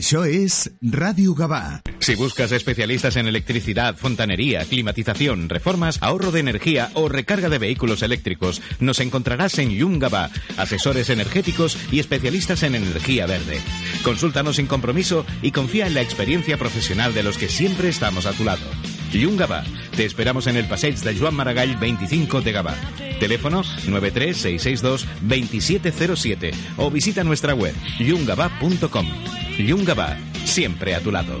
Això es Radio Gabá. Si buscas especialistas en electricidad, fontanería, climatización, reformas, ahorro de energía o recarga de vehículos eléctricos, nos encontrarás en Yungaba, asesores energéticos y especialistas en energía verde. Consúltanos sin compromiso y confía en la experiencia profesional de los que siempre estamos a tu lado. Yungaba, te esperamos en el Passeig de Joan Maragall 25 de Gabá. Teléfono 93662-2707 o visita nuestra web yungaba.com. Yungaba, siempre a tu lado.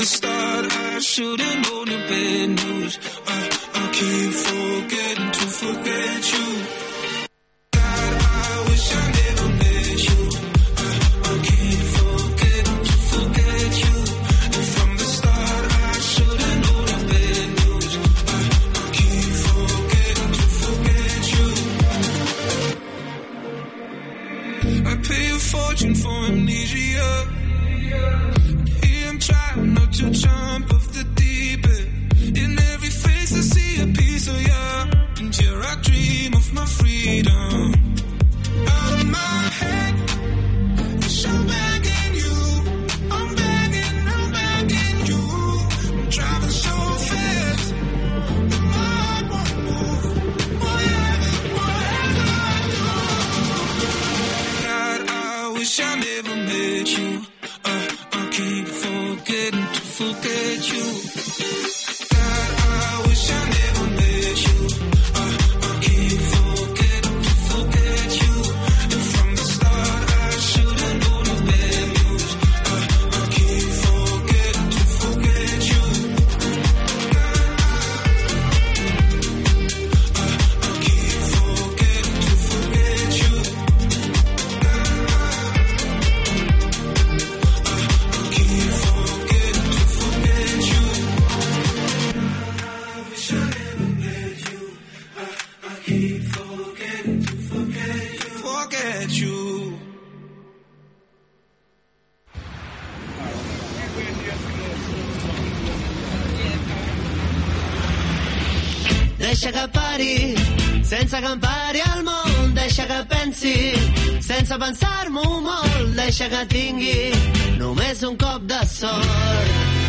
The start, I should've known the bad news. I, I keep jump off the deep end. In every face I see a piece of you. And here I dream of my freedom. Look at you. Deixa que pari, sense que em pari el món. Deixa que pensi, sense pensar-m'ho molt. Deixa que tingui només un cop de sort.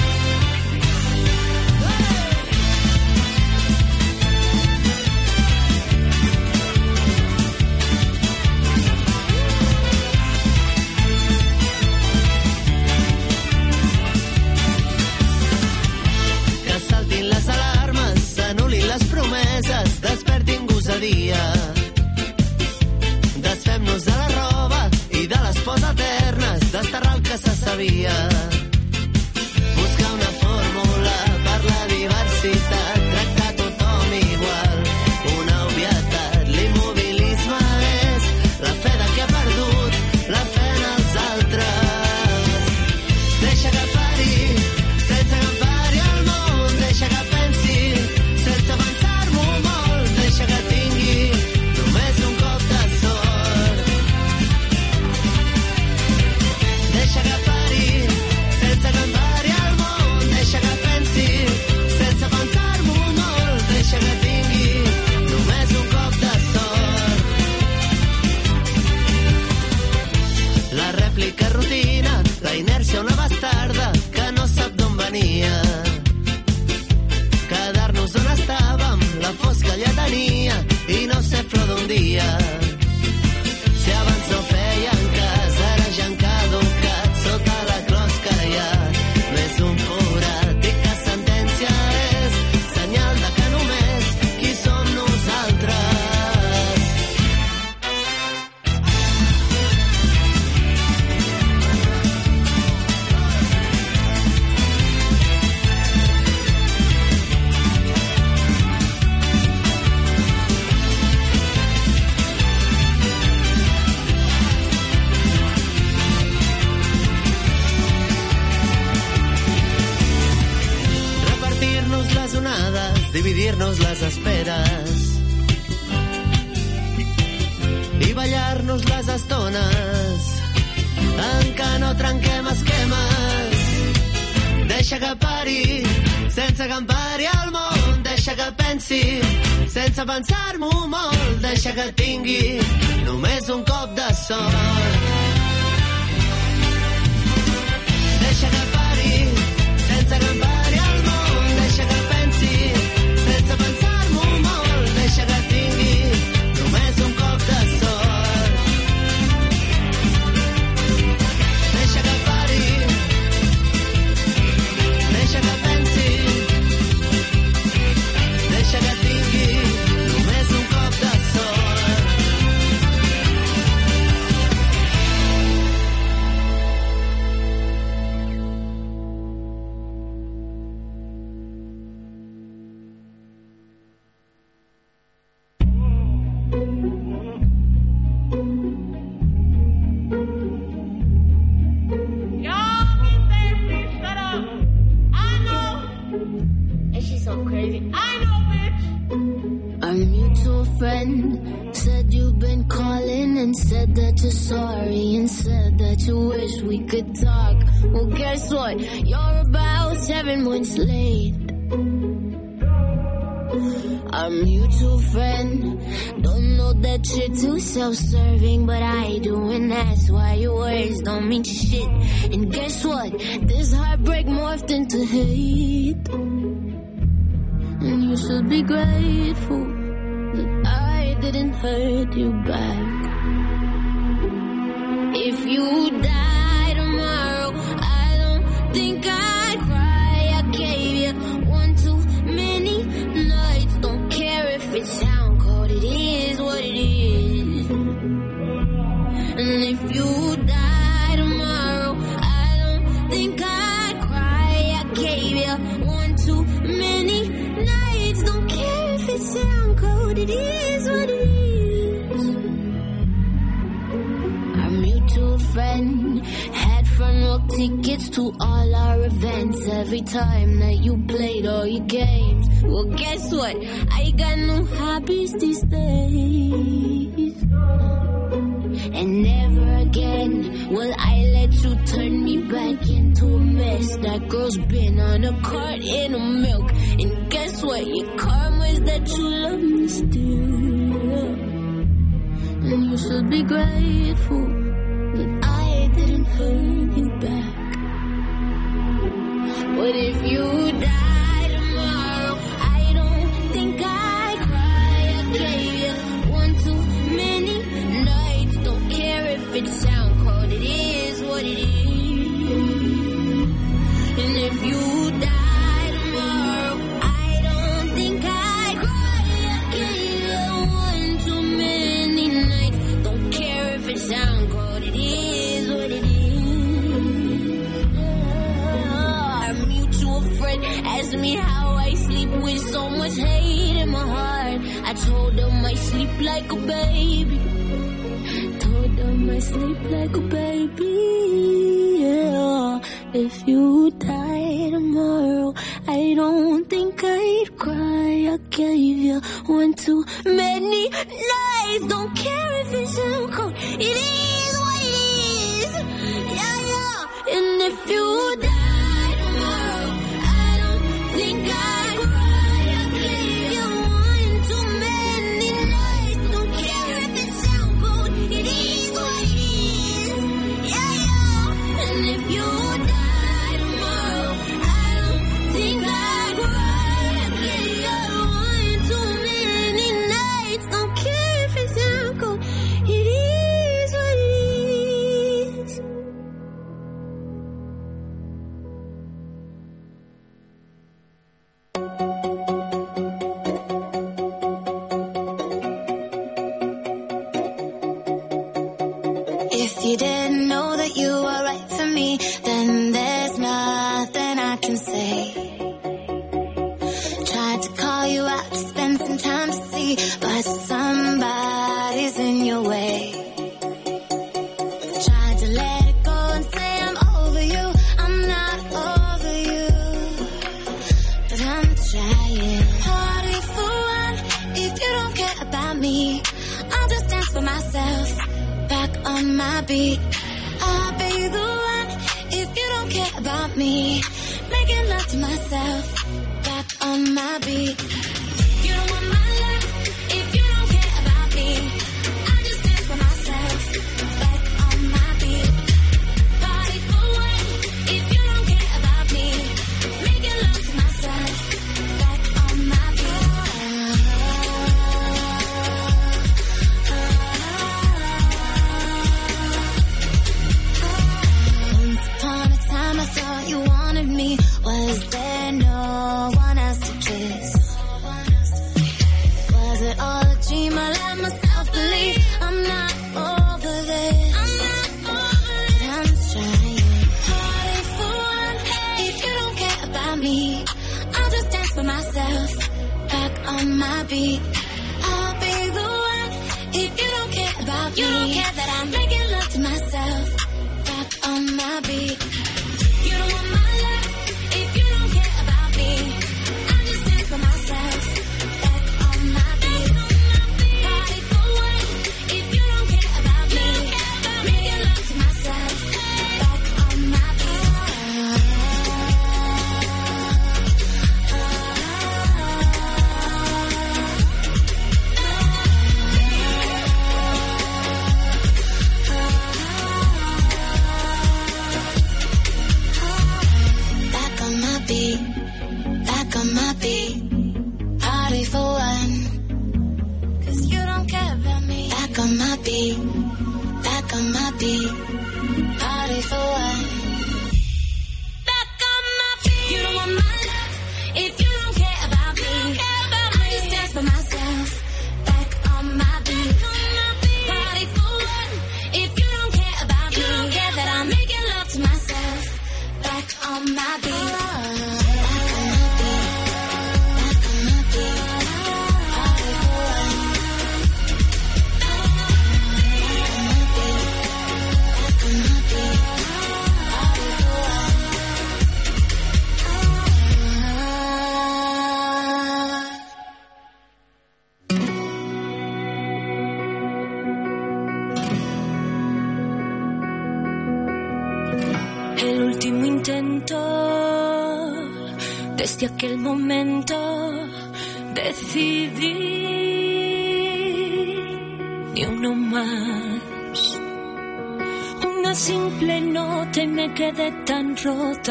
it is what it is. Our mutual friend had front row tickets to all our events. Every time that you played all your games. Well, guess what? I got no hobbies these days. And never again will I let you turn me back into a mess. That girl's been on a cart in a milk. And guess what? Your karma is that you love me still. And you should be grateful that I didn't hurt you back. But if you die, like a baby. Told them I sleep like a baby. Yeah. If you die tomorrow, I don't think I'd cry. I gave you one too many lies. Don't care if it's cold. It is what it is. Yeah, yeah. And if you die.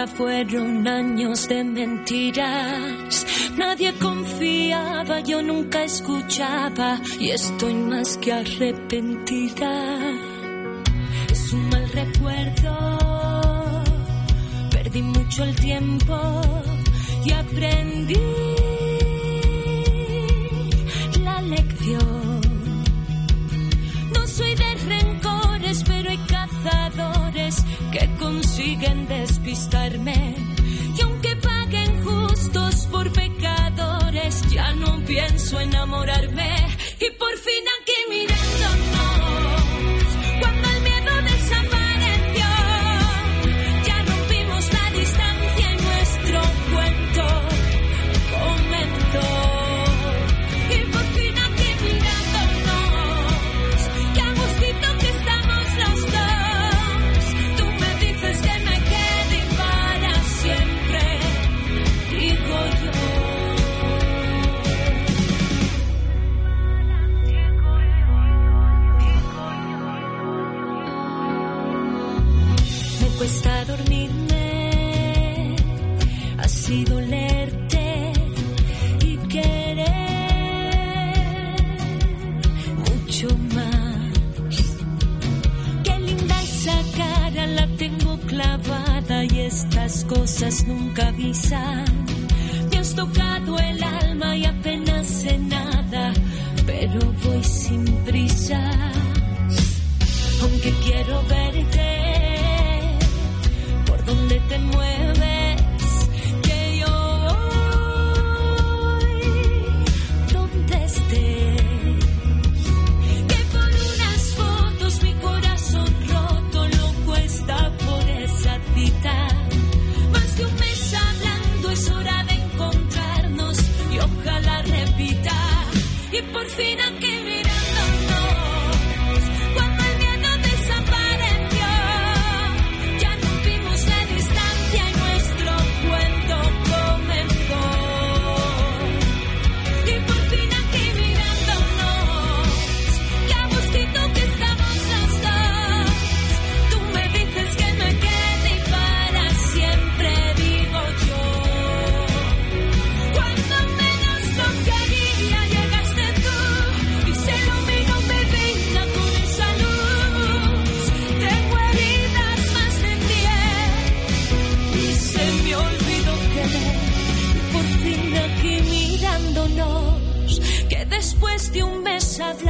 fueron años de mentiras. Nadie confiaba, yo nunca escuchaba y estoy más que arrepentida. Es un mal recuerdo, perdí mucho el tiempo y aprendí. consiguen despistarme. Y aunque paguen justos por pecadores, ya no pienso enamorarme. nunca avisan. De un mes hablándonos,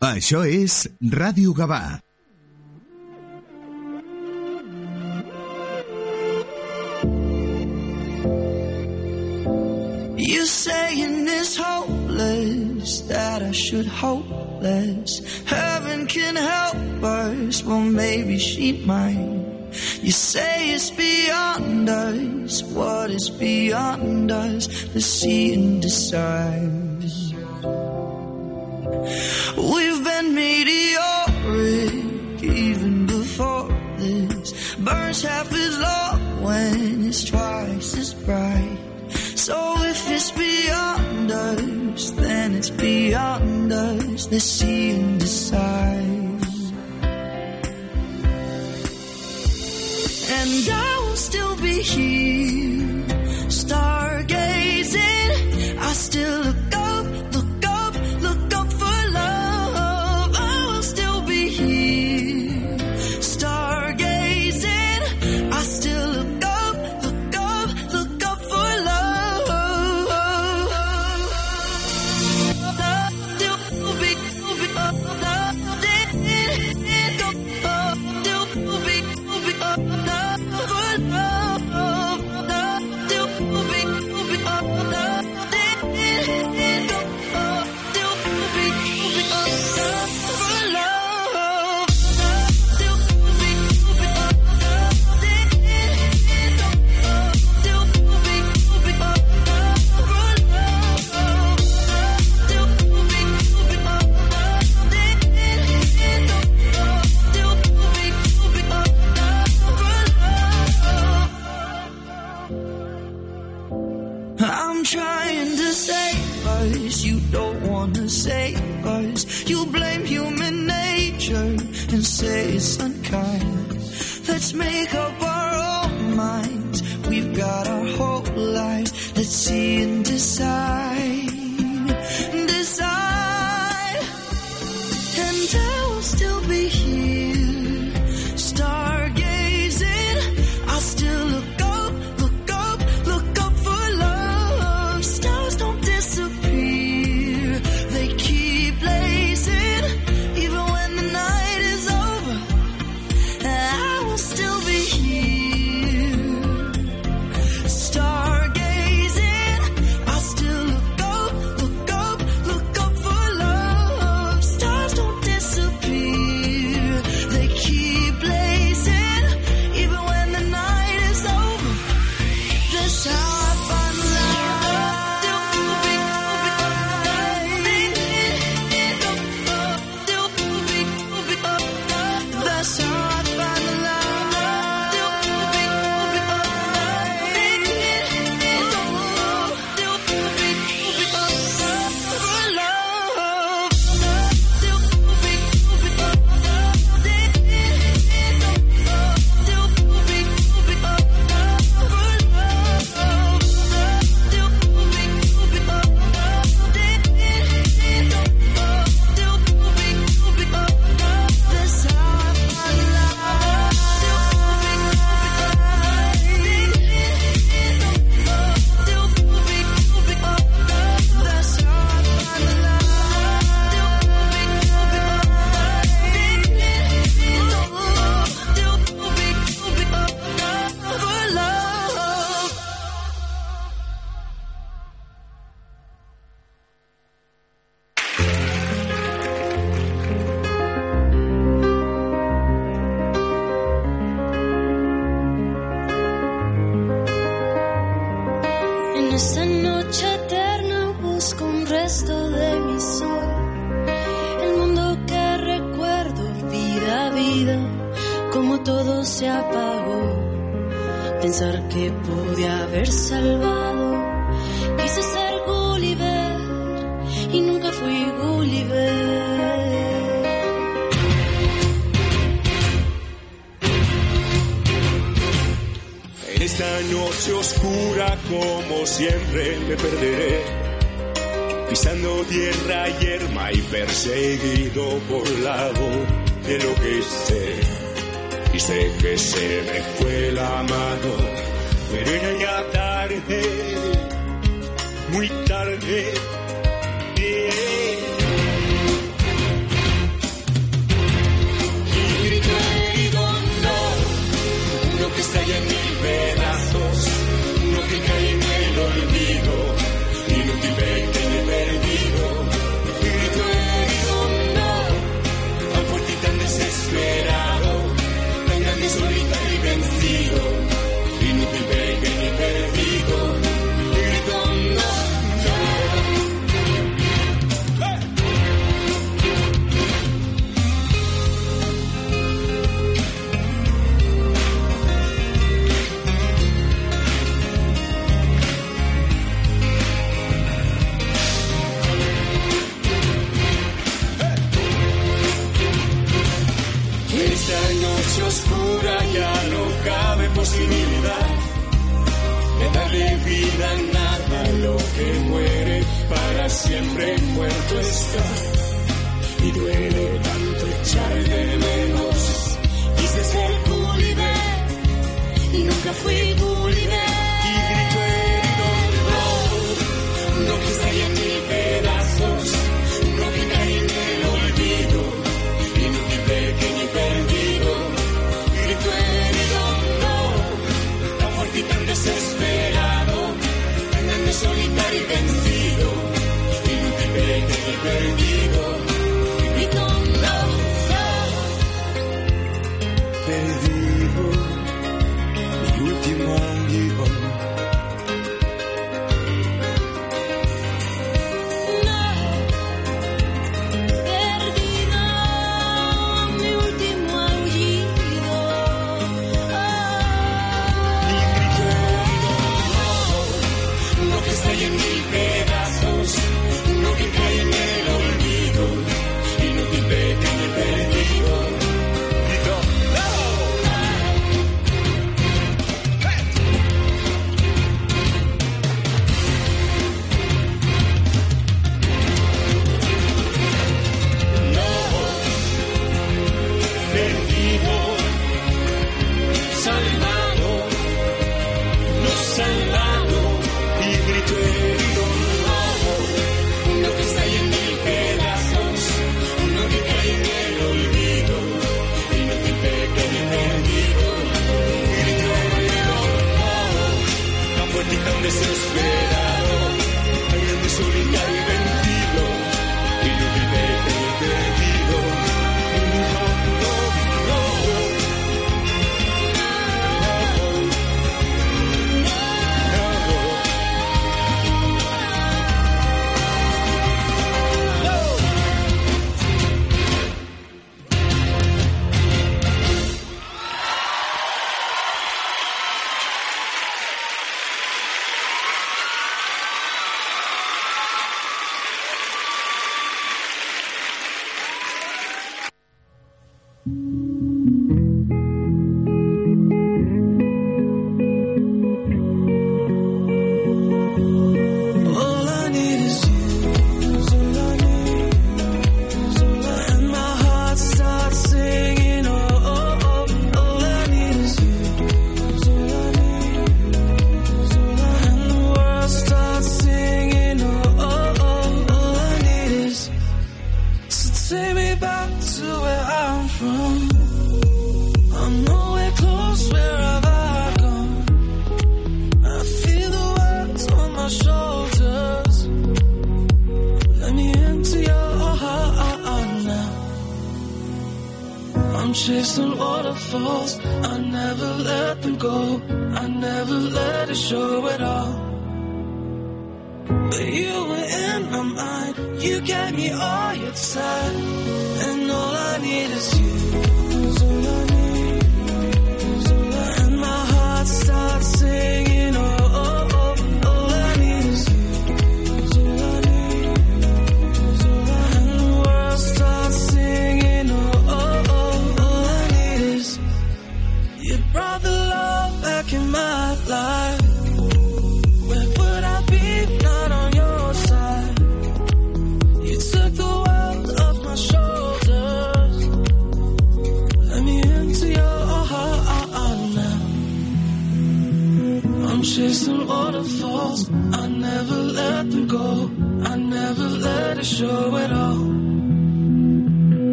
Això és Ràdio Gavà. You saying it's hopeless that I should hope less. Heaven can help us, well maybe she might. You say it's beyond us. What is beyond us? the sea and decide. We've been meteoric even before this. Burns half as long when it's twice as bright. So if it's beyond us, then it's beyond us. Let's see and decide. And I will still be here, Let's make up our own minds. We've got our whole life. Let's see and decide.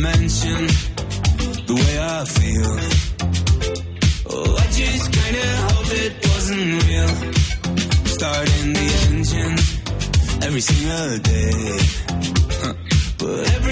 mention the way I feel. Oh, I just kinda hope it wasn't real. Starting the engine every single day. Huh. But every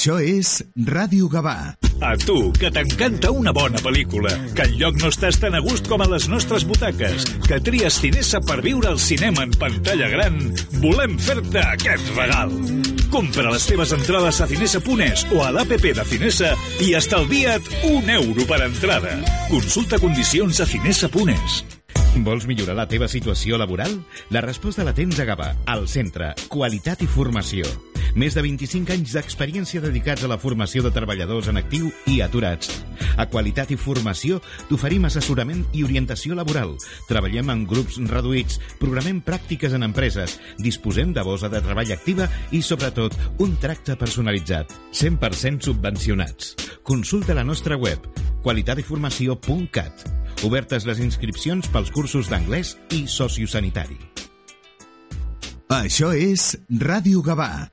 Això és Ràdio Gavà. A tu, que t'encanta una bona pel·lícula, que enlloc no estàs tan a gust com a les nostres butaques, que tries Cinesa per viure al cinema en pantalla gran, volem fer-te aquest regal. Compra les teves entrades a cinesa.es o a l'APP de Cinesa i estalvia't un euro per entrada. Consulta condicions a cinesa.es. Vols millorar la teva situació laboral? La resposta la tens a Gavà, al centre, qualitat i formació. Més de 25 anys d'experiència dedicats a la formació de treballadors en actiu i aturats. A Qualitat i Formació t'oferim assessorament i orientació laboral. Treballem en grups reduïts, programem pràctiques en empreses, disposem de bosa de treball activa i, sobretot, un tracte personalitzat. 100% subvencionats. Consulta la nostra web qualitatiformació.cat. Obertes les inscripcions pels cursos d'anglès i sociosanitari. Això és Ràdio Gavà.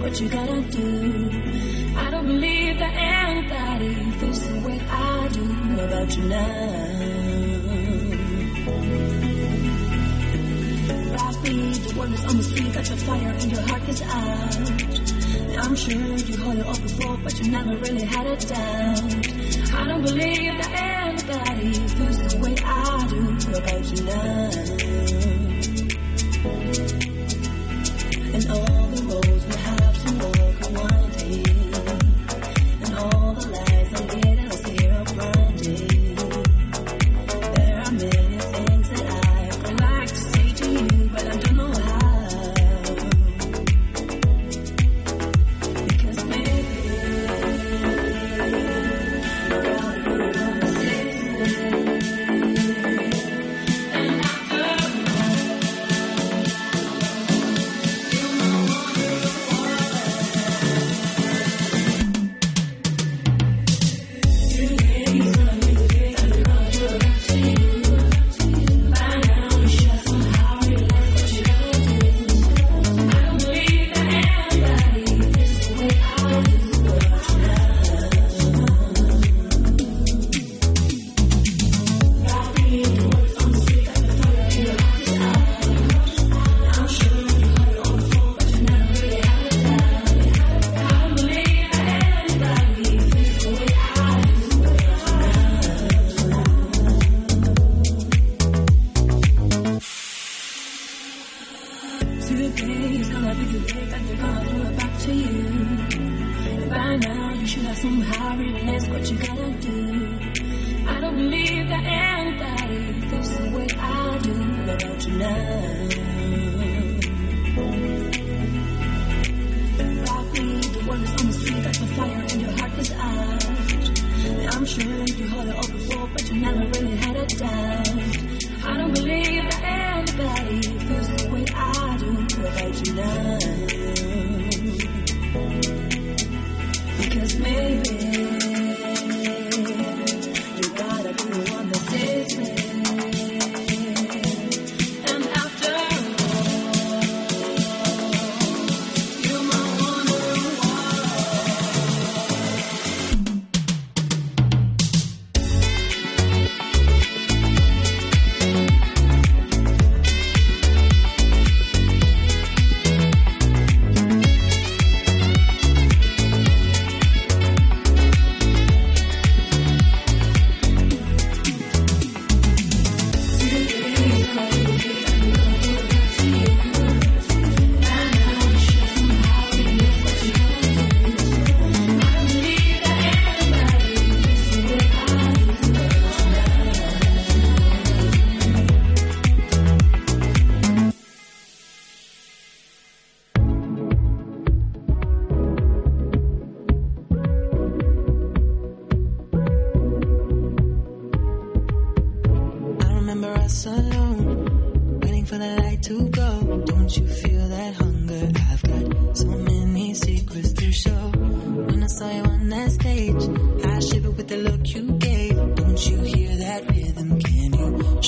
What you gotta do. I don't believe that anybody feels the way I do about you now. I Probably the one that's on the street got your fire and your heart is out. I'm sure you heard it all before, but you never really had it down. I don't believe that anybody feels the way I do about you now.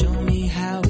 Show me how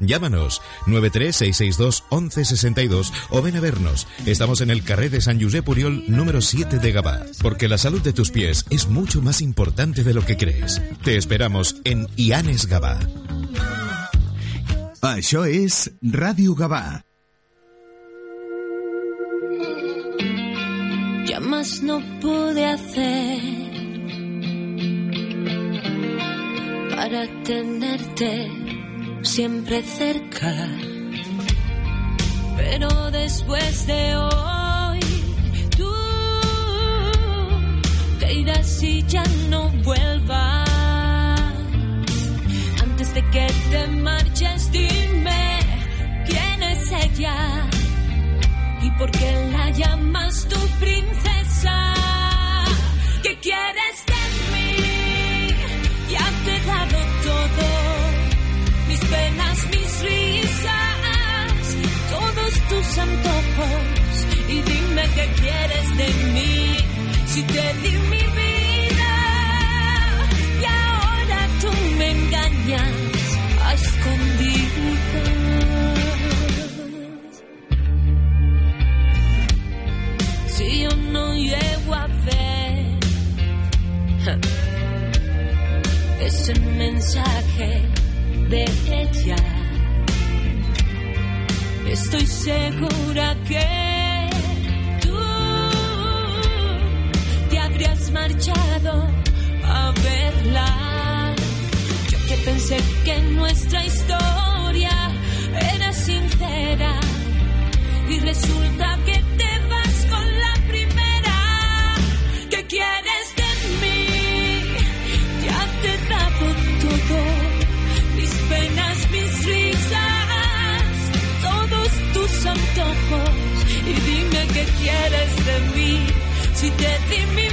Llámanos 936621162 o ven a vernos. Estamos en el carré de San Josep Puriol número 7 de Gabá, porque la salud de tus pies es mucho más importante de lo que crees. Te esperamos en Ianes Gabá. Això és Ràdio Gavà. Ya más no pude hacer para tenerte siempre cerca. Pero después de hoy, tú te irás y ya no vuelvas. Antes de que te marches, dime quién es ella y por qué la llamas tu princesa. Y dime qué quieres de mí, si te di mi vida y ahora tú me engañas a escondidas. si yo no llego a ver ese mensaje de ella. Estoy segura que tú te habrías marchado a verla. Yo que pensé que nuestra historia era sincera y resulta que te eres de mí, si te di mi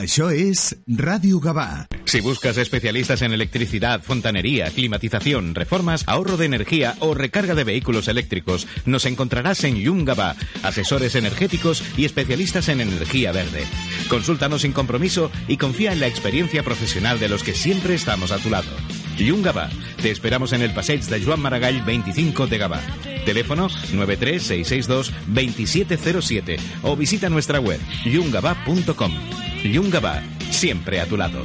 Això és Ràdio Gavà. Si buscas especialistas en electricidad, fontanería, climatización, reformas, ahorro de energía o recarga de vehículos eléctricos, nos encontrarás en Yungaba, asesores energéticos y especialistas en energía verde. Consúltanos sin compromiso y confía en la experiencia profesional de los que siempre estamos a tu lado. Yungaba, te esperamos en el Passeig de Joan Maragall 25 de Gavà. Teléfono 93662-2707 o visita nuestra web yungaba.com. Yungaba, siempre a tu lado.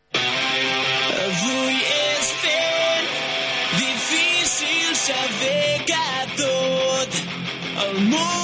more.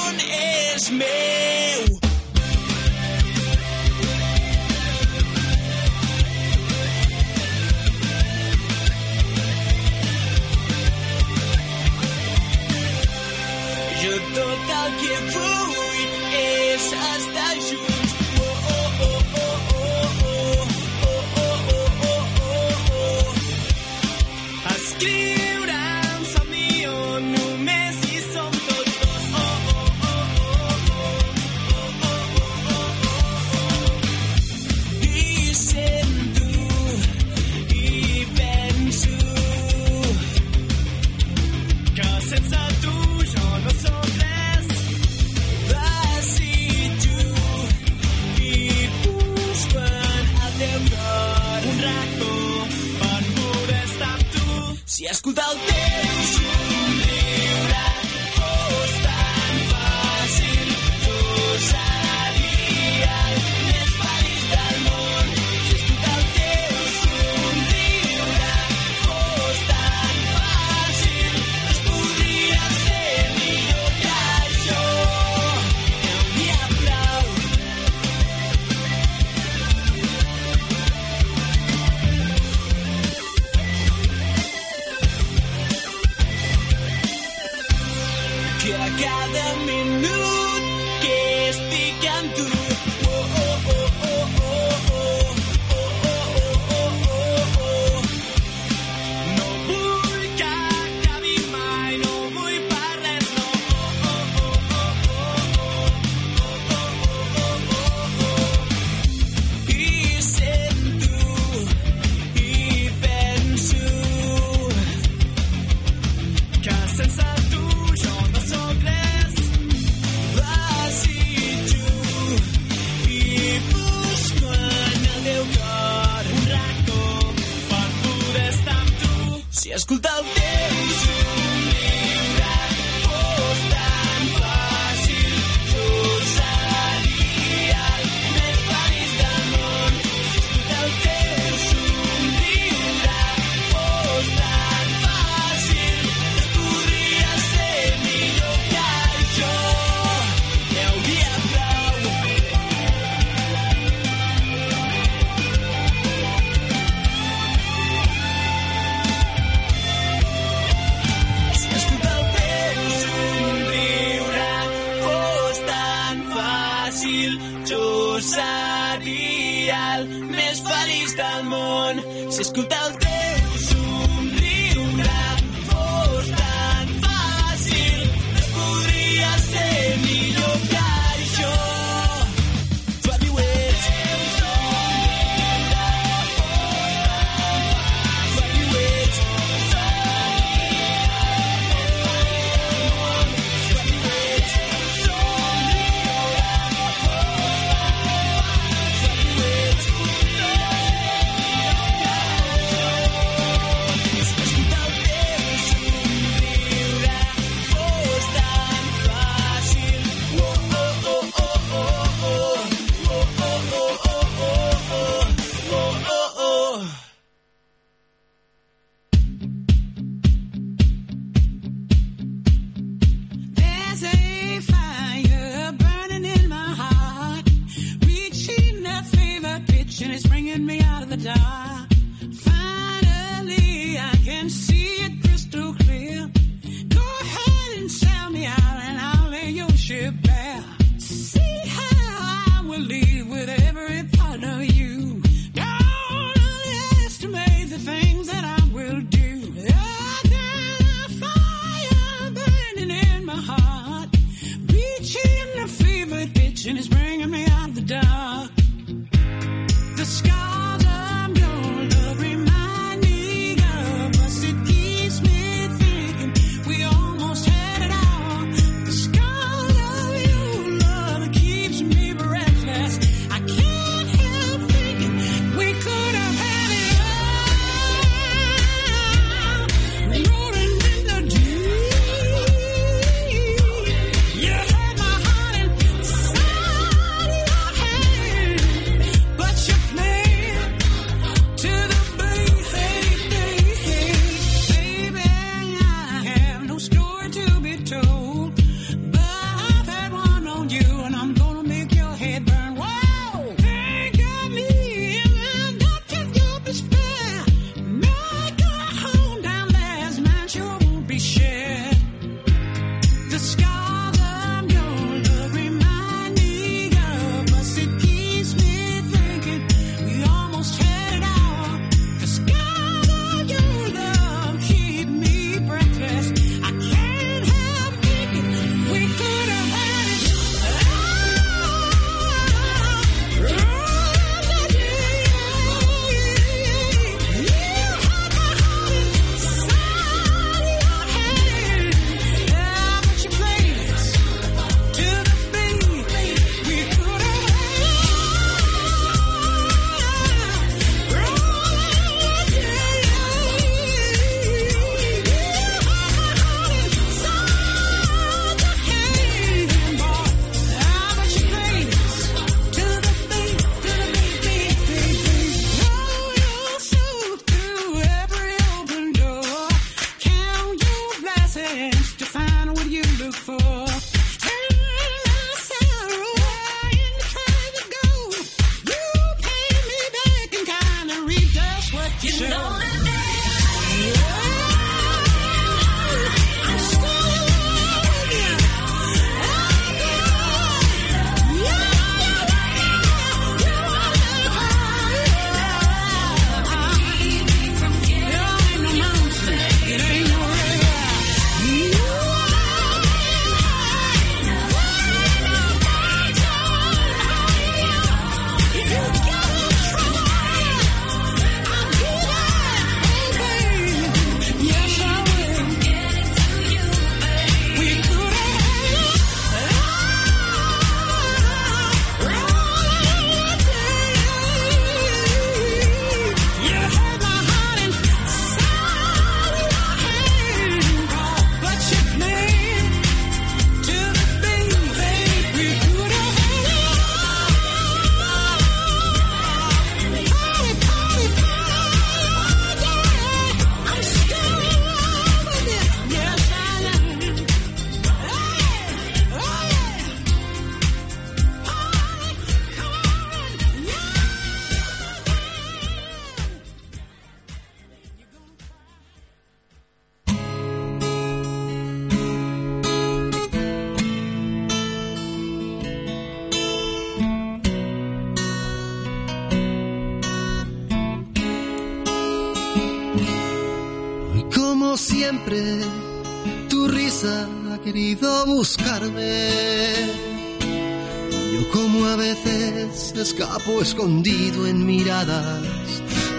escondido en miradas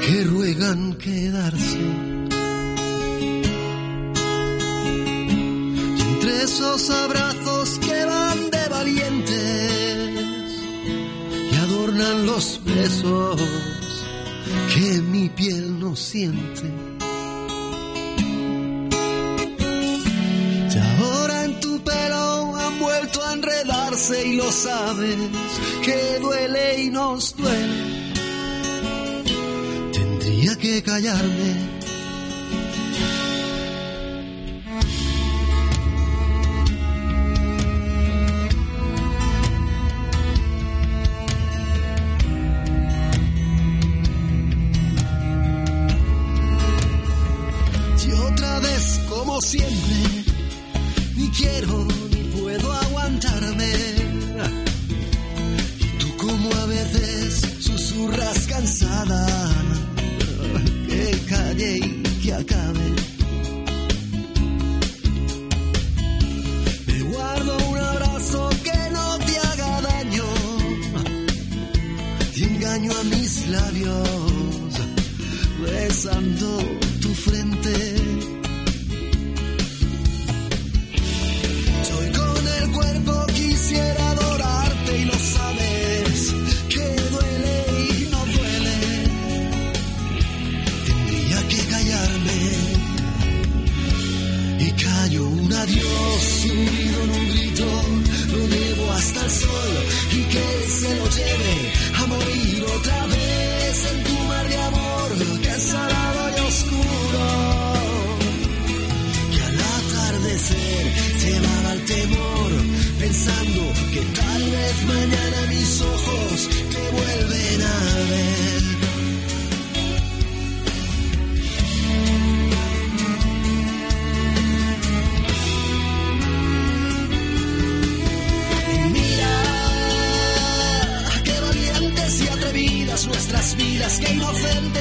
que ruegan quedarse. Y entre esos abrazos que van de valientes y adornan los besos que mi piel no siente. Y ahora en tu pelo han vuelto a enredarse y lo sabes i don't soñar see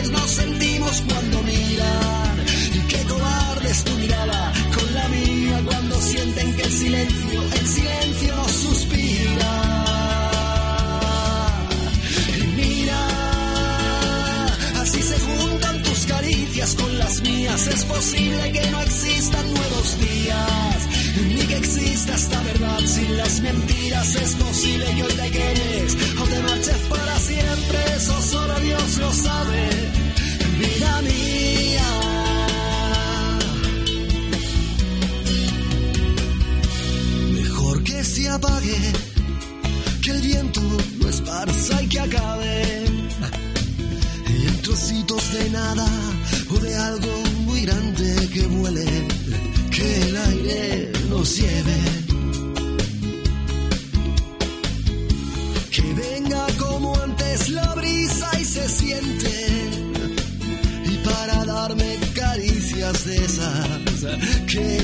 nos sentimos cuando miran. Y qué cobardes tu mirada con la mía cuando sienten que el silencio, el silencio nos suspira. Y mira, así se juntan tus caricias con las mías. Es posible que no existan nuevos días, ni que exista esta verdad sin las mentiras. Es posible que hoy te quedes de nada o de algo muy grande que vuele, que el aire nos lleve. Que venga como antes la brisa y se siente. Y para darme caricias de esas que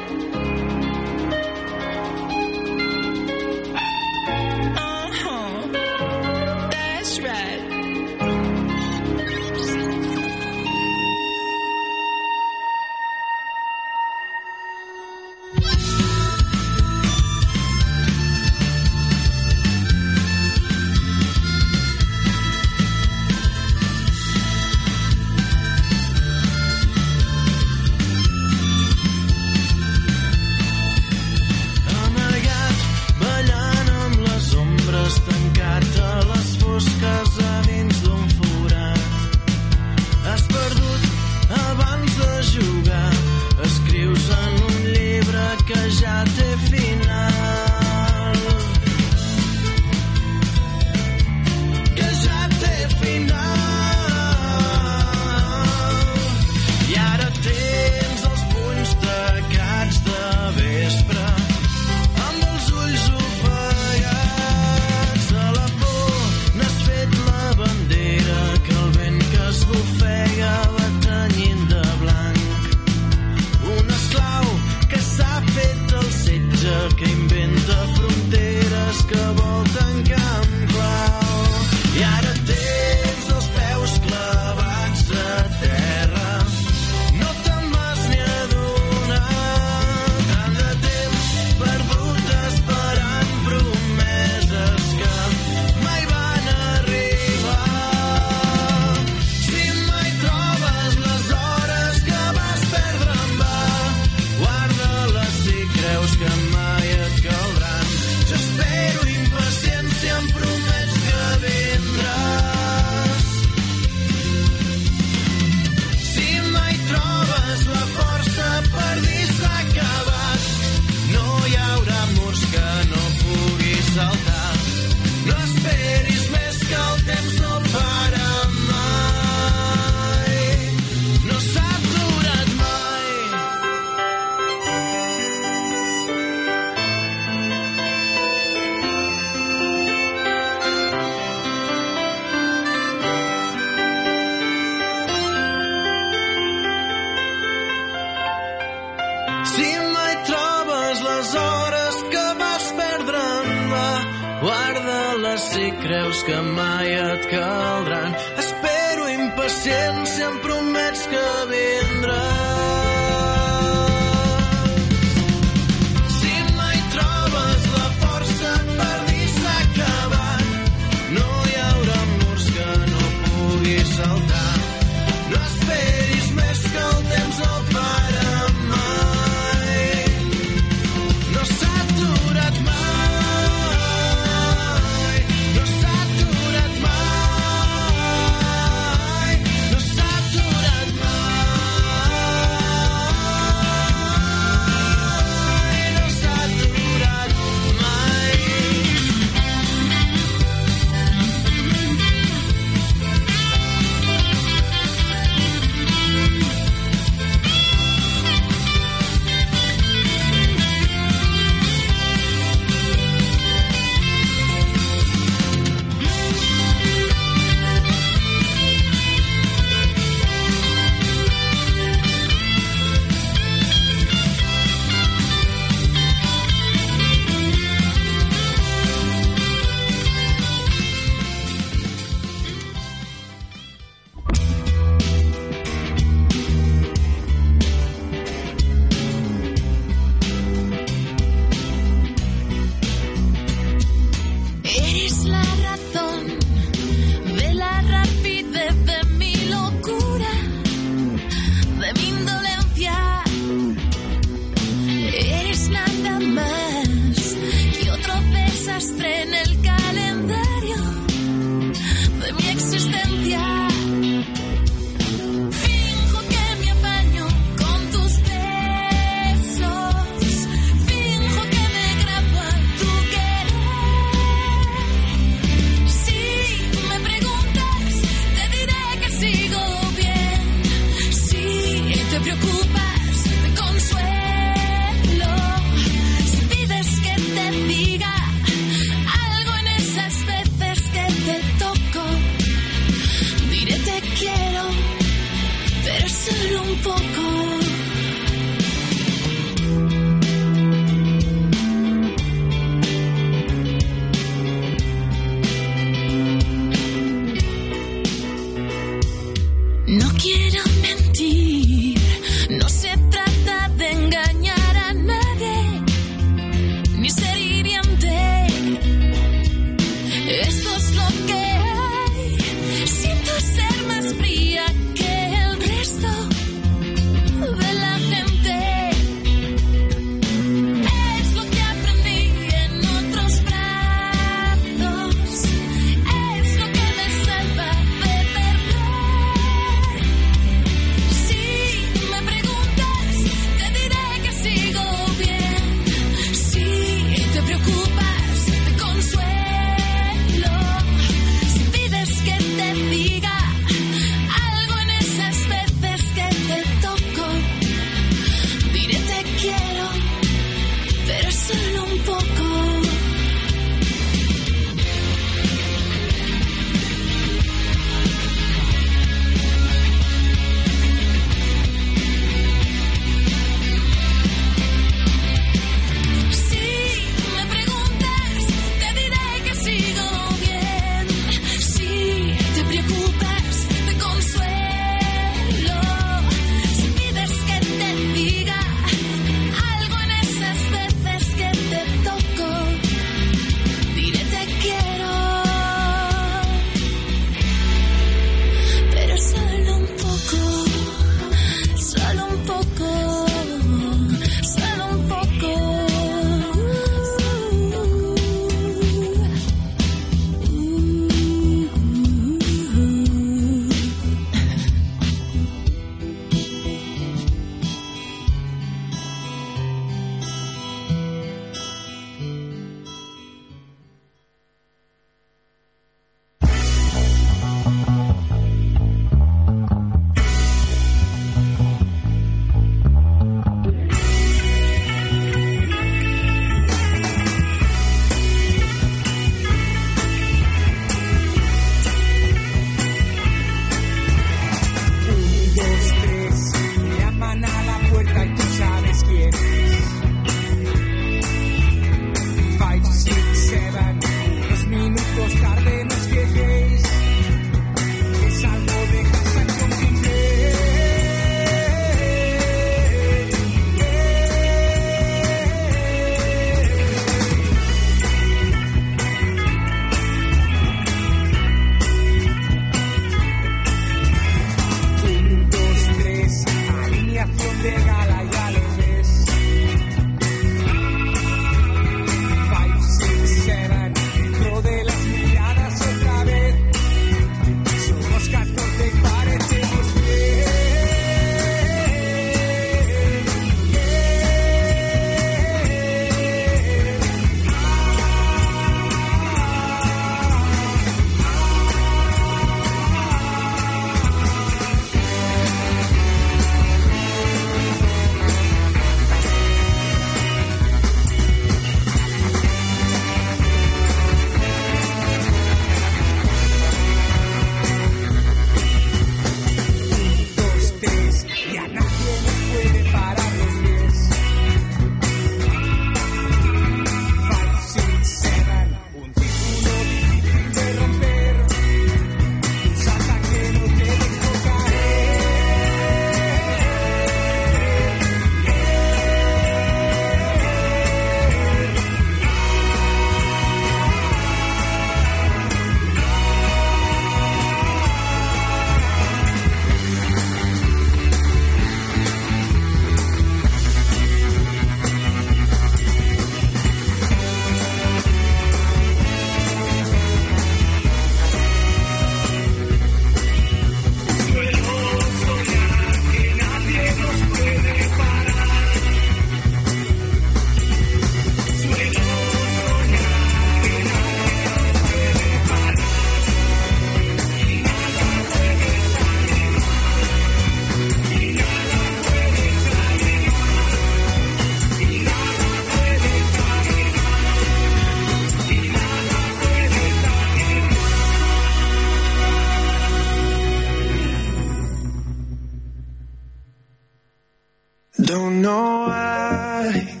don't know why.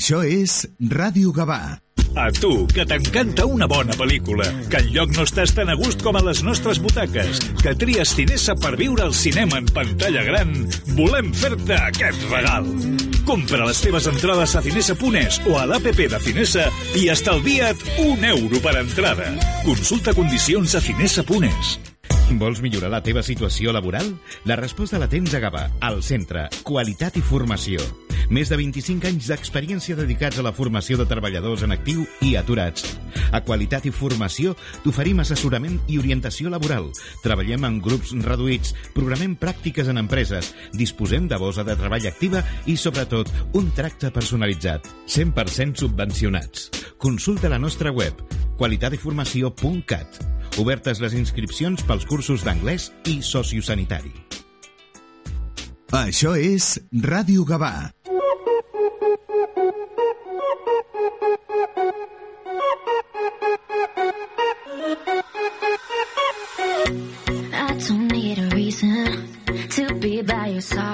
Això és Ràdio Gavà. A tu, que t'encanta una bona pel·lícula, que enlloc no estàs tan a gust com a les nostres butaques, que tries Cinesa per viure al cinema en pantalla gran, volem fer-te aquest regal. Compra les teves entrades a cinesa.es o a l'APP de Cinesa i estalvia't un euro per entrada. Consulta condicions a cinesa.es. Vols millorar la teva situació laboral? La resposta la tens a Gavà, al centre Qualitat i Formació. Més de 25 anys d'experiència dedicats a la formació de treballadors en actiu i aturats. A Qualitat i Formació t'oferim assessorament i orientació laboral. Treballem en grups reduïts, programem pràctiques en empreses, disposem de bosa de treball activa i, sobretot, un tracte personalitzat. 100% subvencionats. Consulta la nostra web qualitateformació.cat. Obertes les inscripcions pels cursos d'anglès i sociosanitari. Això és Ràdio Gavà. Side.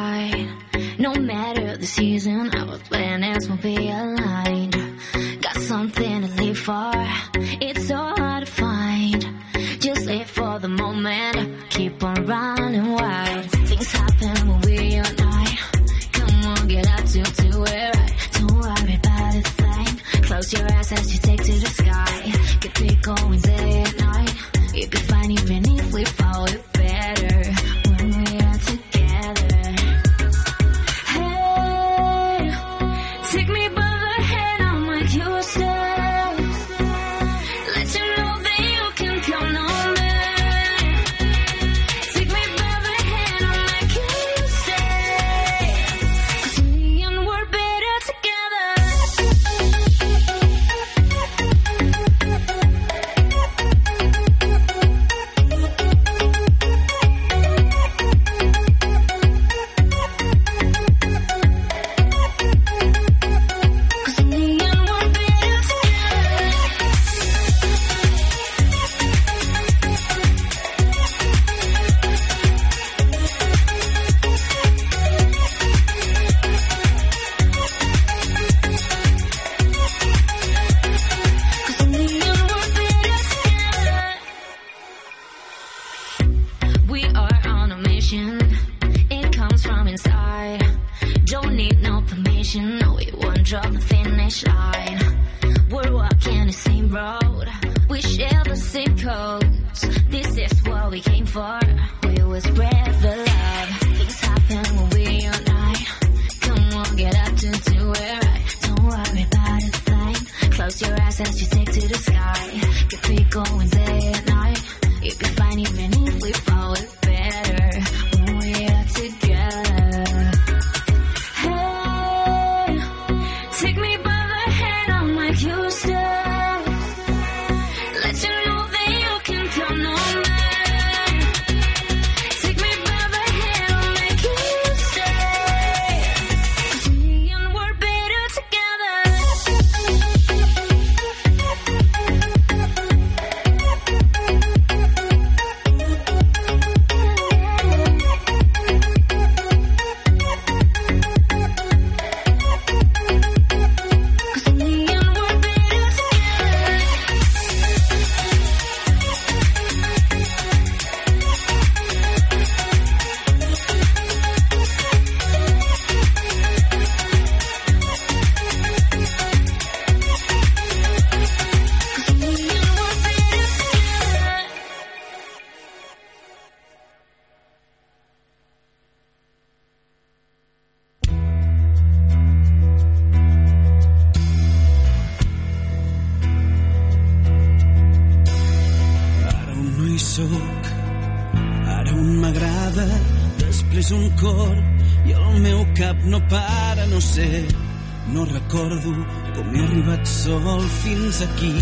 fins aquí.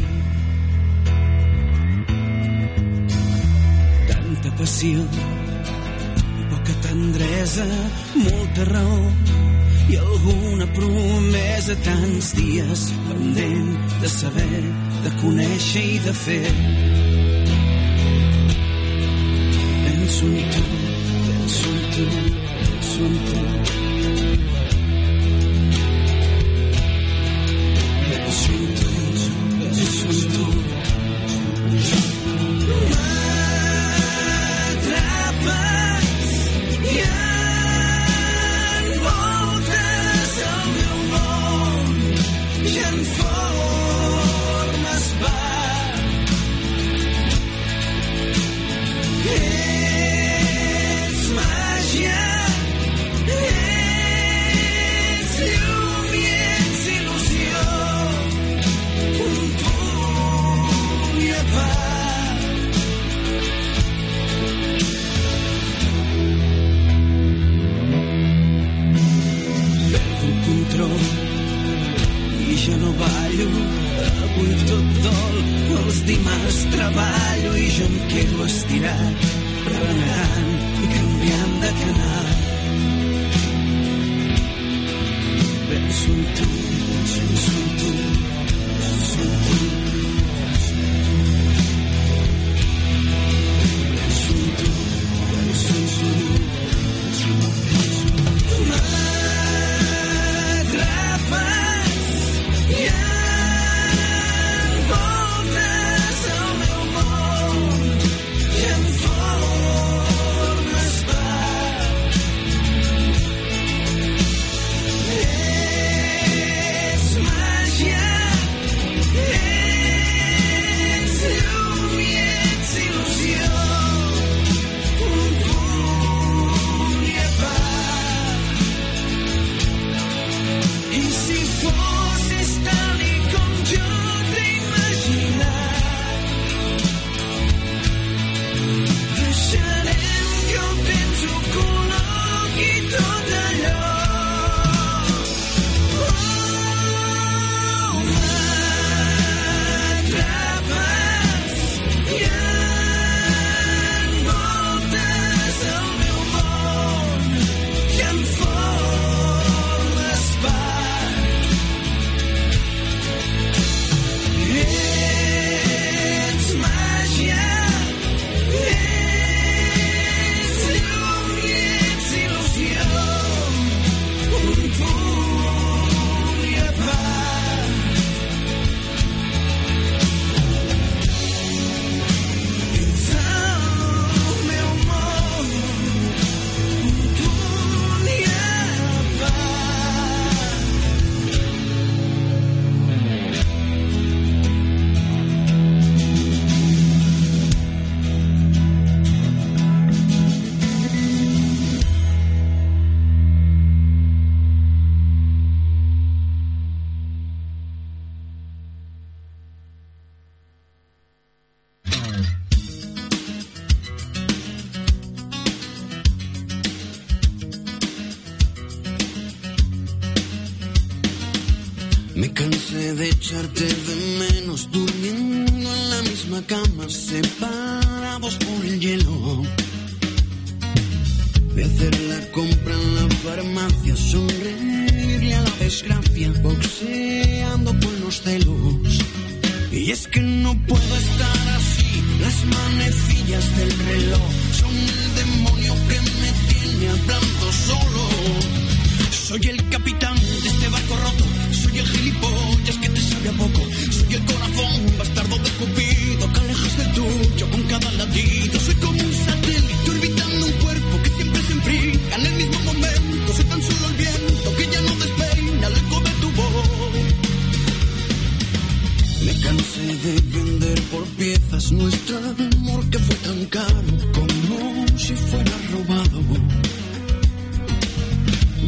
Tanta passió i poca tendresa, molta raó i alguna promesa tants dies pendent de saber, de conèixer i de fer. Penso en tu, penso en tu, penso en tu,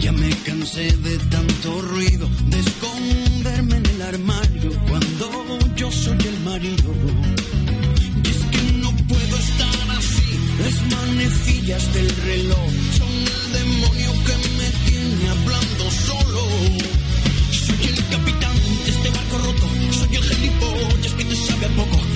Ya me cansé de tanto ruido, de esconderme en el armario cuando yo soy el marido. Y es que no puedo estar así, las manecillas del reloj son el demonio que me tiene hablando solo. Soy el capitán de este barco roto, soy el gilipollas que te sabe a poco.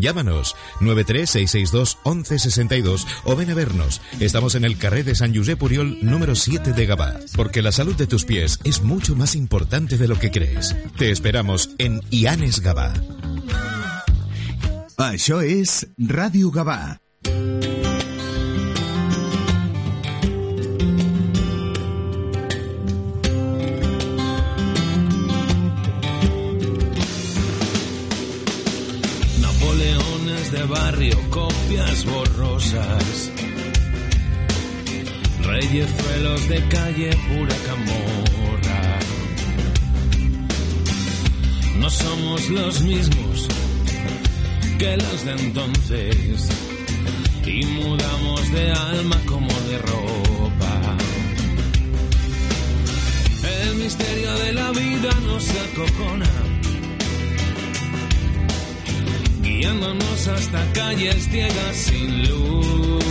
Llámanos 936621162 o ven a vernos. Estamos en el carré de San Josep Puriol número 7 de Gabá, porque la salud de tus pies es mucho más importante de lo que crees. Te esperamos en Ianes Gabá. Això és Ràdio Gavà. De barrio, copias borrosas. Reyezuelos de calle, pura camorra. No somos los mismos que los de entonces. Y mudamos de alma como de ropa. El misterio de la vida nos acojona hasta calles ciegas sin luz.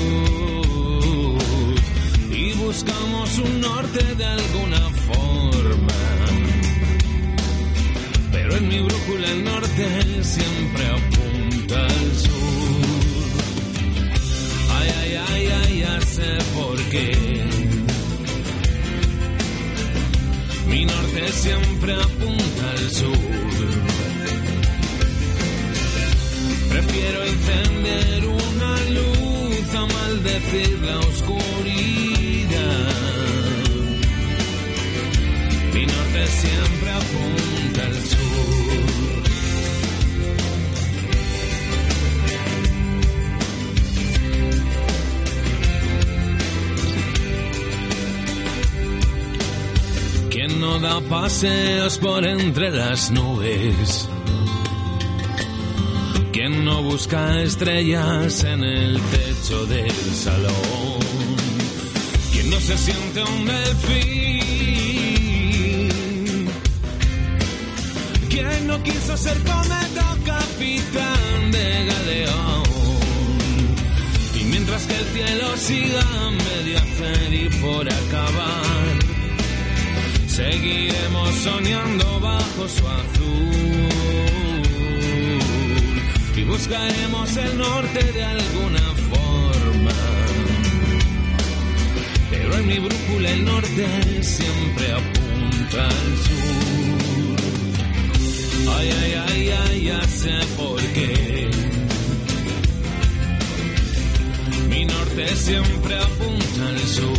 Y buscamos un norte de alguna forma. Pero en mi brújula el norte siempre apunta al sur. Ay, ay, ay, ay, ya sé por qué. Mi norte siempre apunta al sur. Prefiero encender una luz a maldecir la oscuridad. Mi norte siempre apunta al sur. ¿Quién no da paseos por entre las nubes? ¿Quién no busca estrellas en el techo del salón? ¿Quién no se siente un delfín? ¿Quién no quiso ser cometa capitán de galeón? Y mientras que el cielo siga medio hacer y por acabar, seguiremos soñando bajo su azul buscaremos el norte de alguna forma. Pero en mi brújula el norte siempre apunta al sur. Ay, ay, ay, ay, ya sé por qué. Mi norte siempre apunta al sur.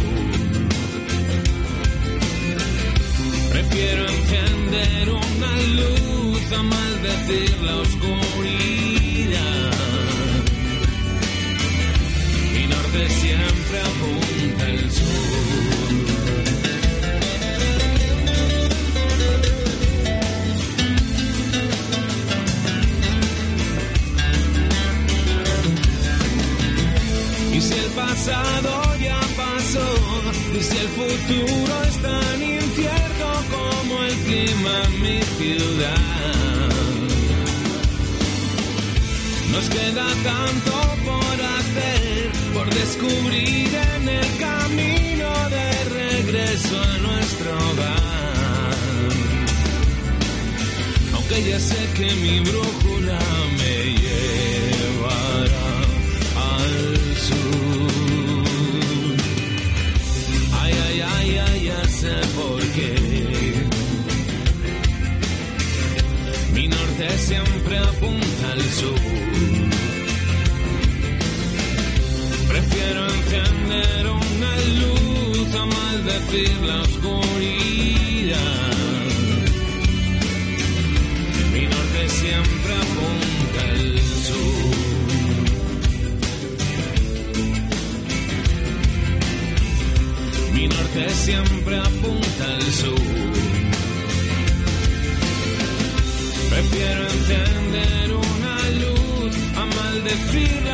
Prefiero encender una luz a maldecir la oscuridad. Siempre apunta sur. Y si el pasado ya pasó, y si el futuro es tan incierto como el clima en mi ciudad. Nos queda tanto descubrir en el camino de regreso a nuestro hogar. Aunque ya sé que mi brújula me llevará al sur. Ay, ay, ay, ay, ya sé por qué. Mi norte siempre apunta al sur. la oscuridad. Mi norte siempre apunta al sur. Mi norte siempre apunta al sur. Prefiero entender una luz a maldecir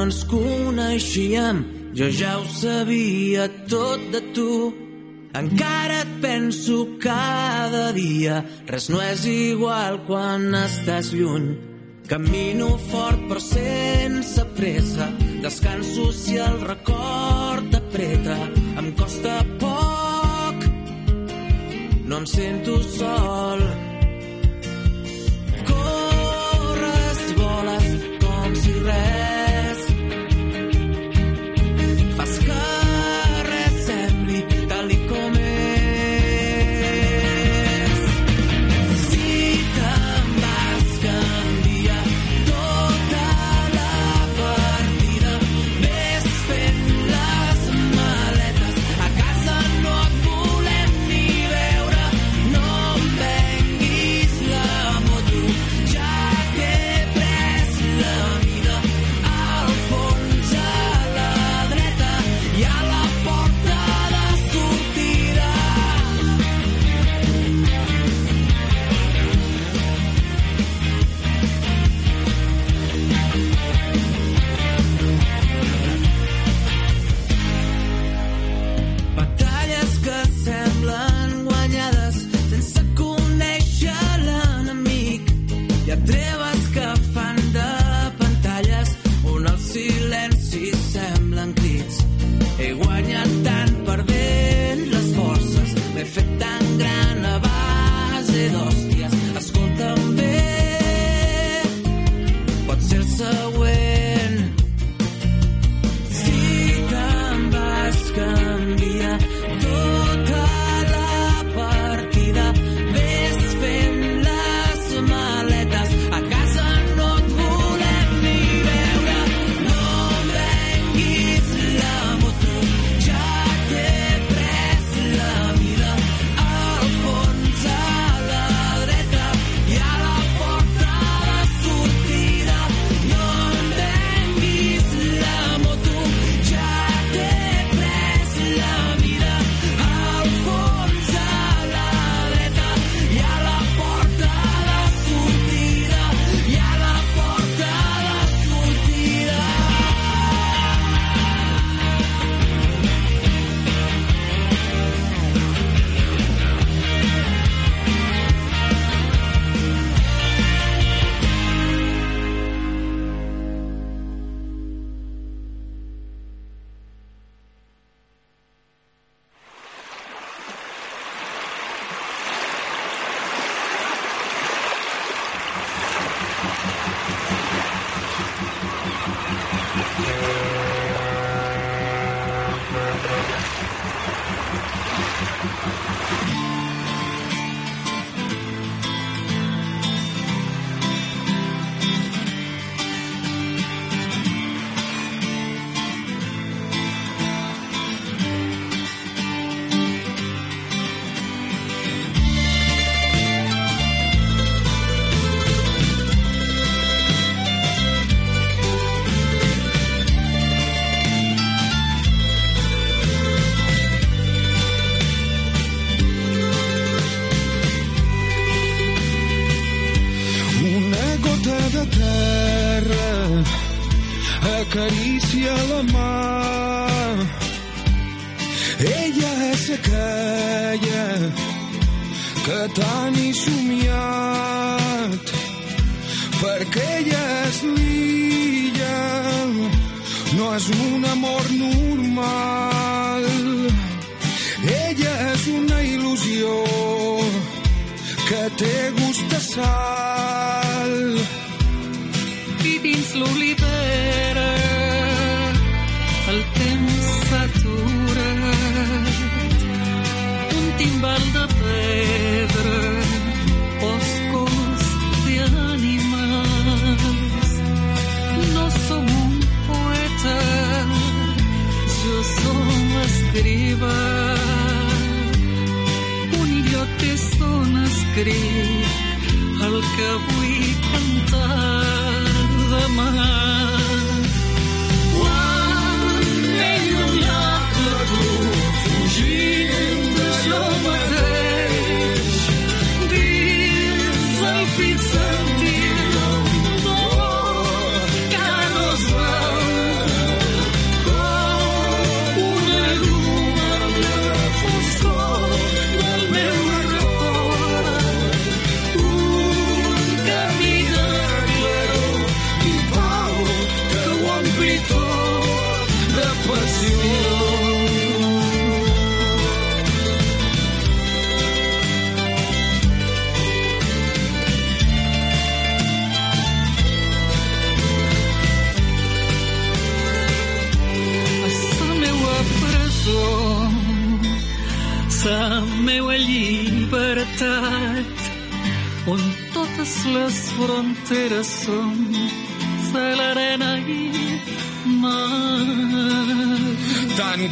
no ens coneixíem? Jo ja ho sabia tot de tu. Encara et penso cada dia. Res no és igual quan estàs lluny. Camino fort però sense pressa. Descanso si el record apreta. Em costa poc. No em sento sol.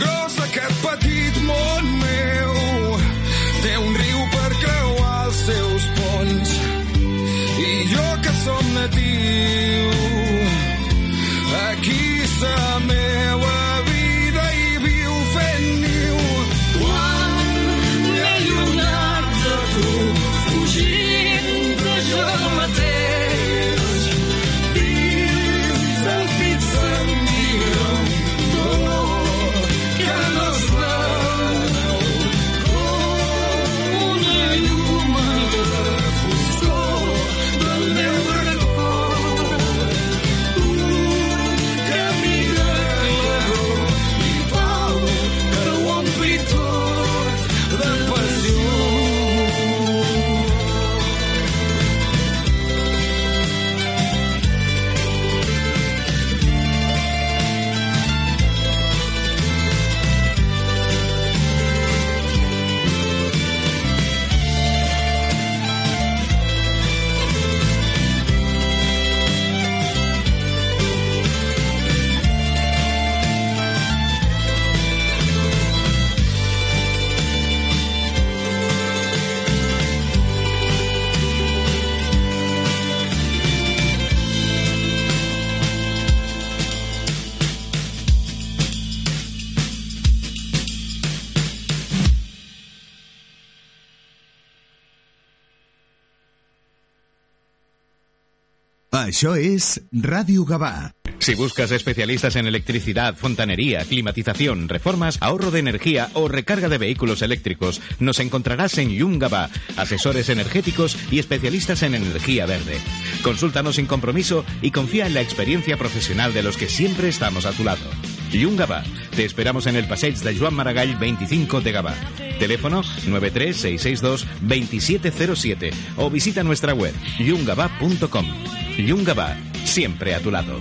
Gros aquest petit món meu. Té un riu per creuar els seus ponts. I jo que som natiu Això és Ràdio Gavà. Si buscas especialistas en electricidad, fontanería, climatización, reformas, ahorro de energía o recarga de vehículos eléctricos, nos encontrarás en Yungaba, asesores energéticos y especialistas en energía verde. Consúltanos sin compromiso y confía en la experiencia profesional de los que siempre estamos a tu lado. Yungaba, te esperamos en el Passeig de Joan Maragall 25 de Gavà. Teléfono 93662-2707 o visita nuestra web yungaba.com. Yungaba, siempre a tu lado.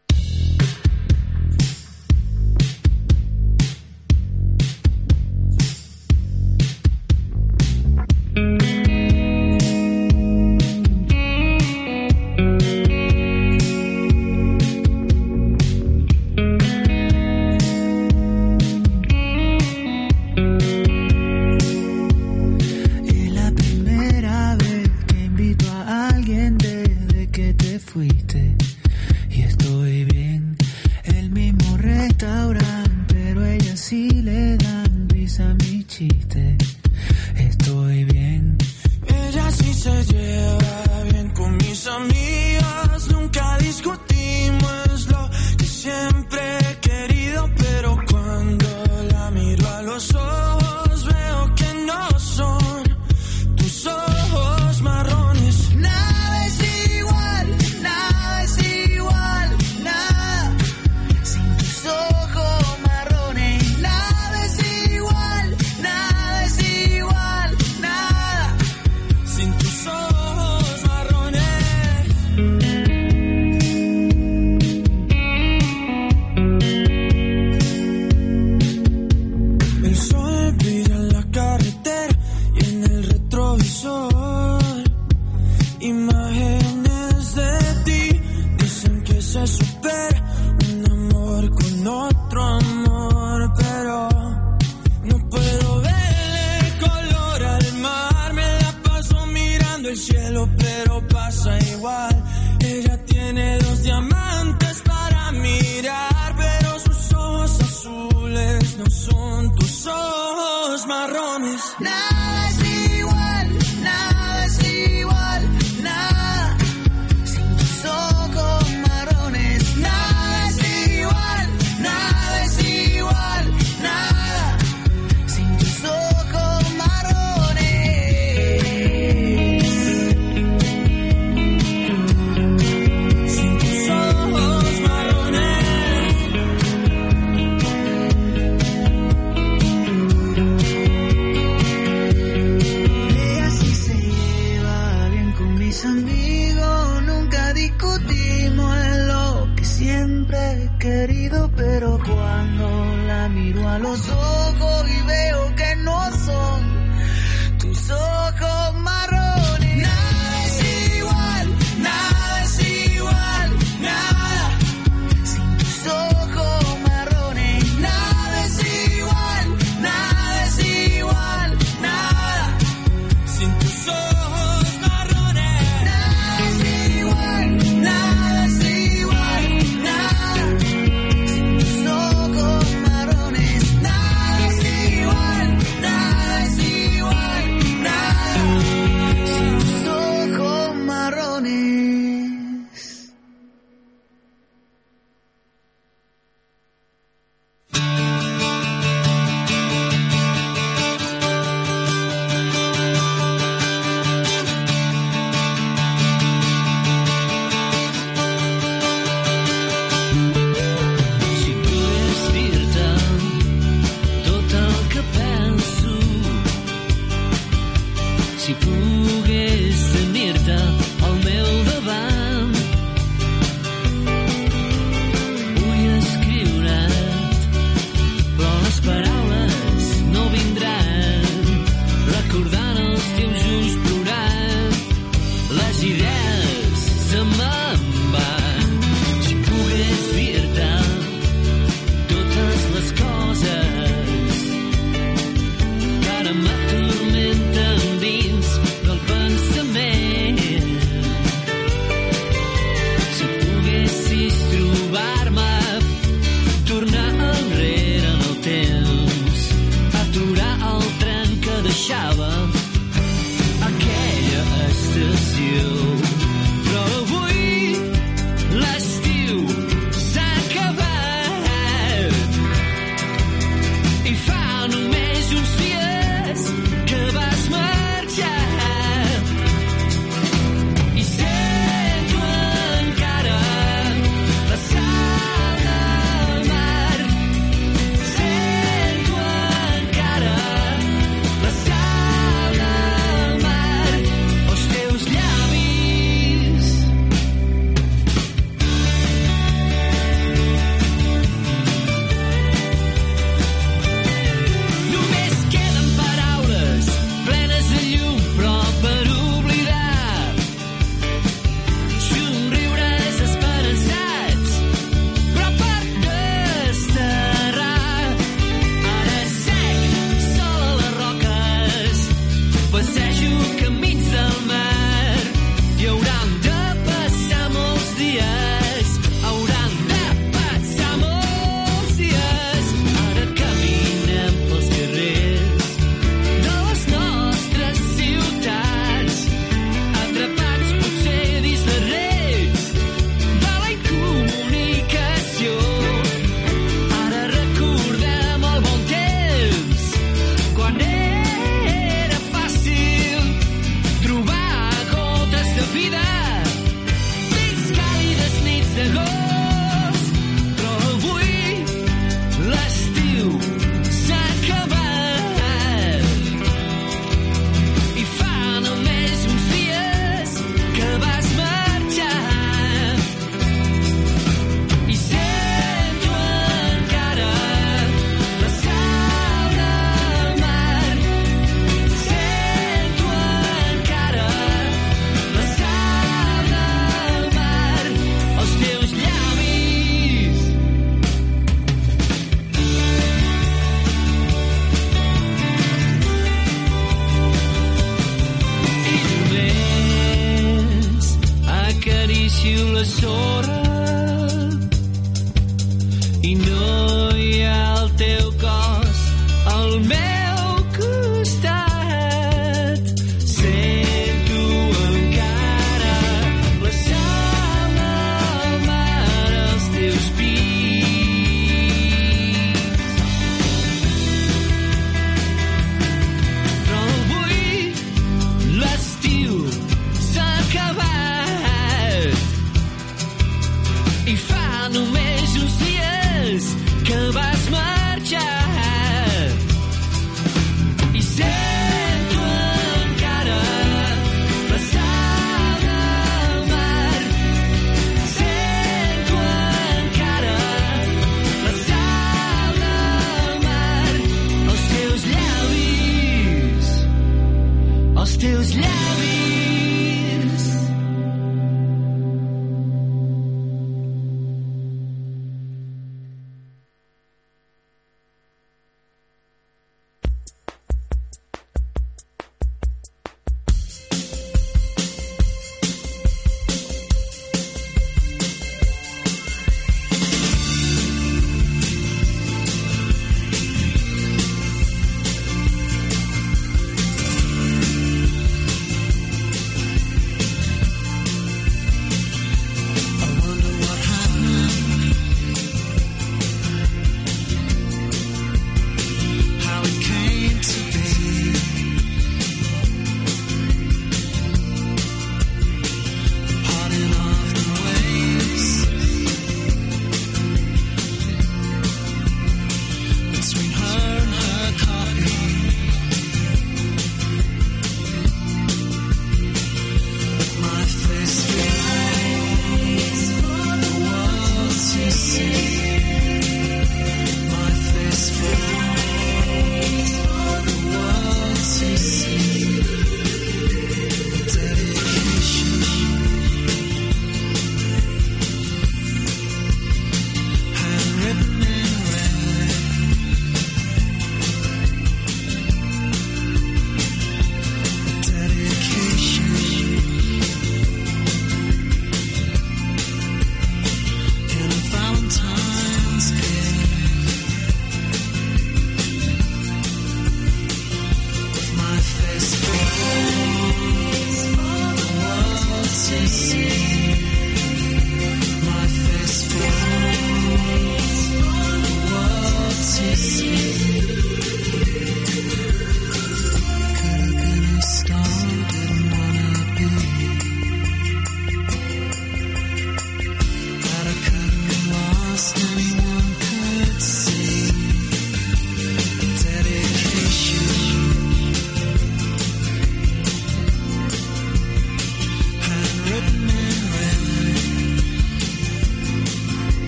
now.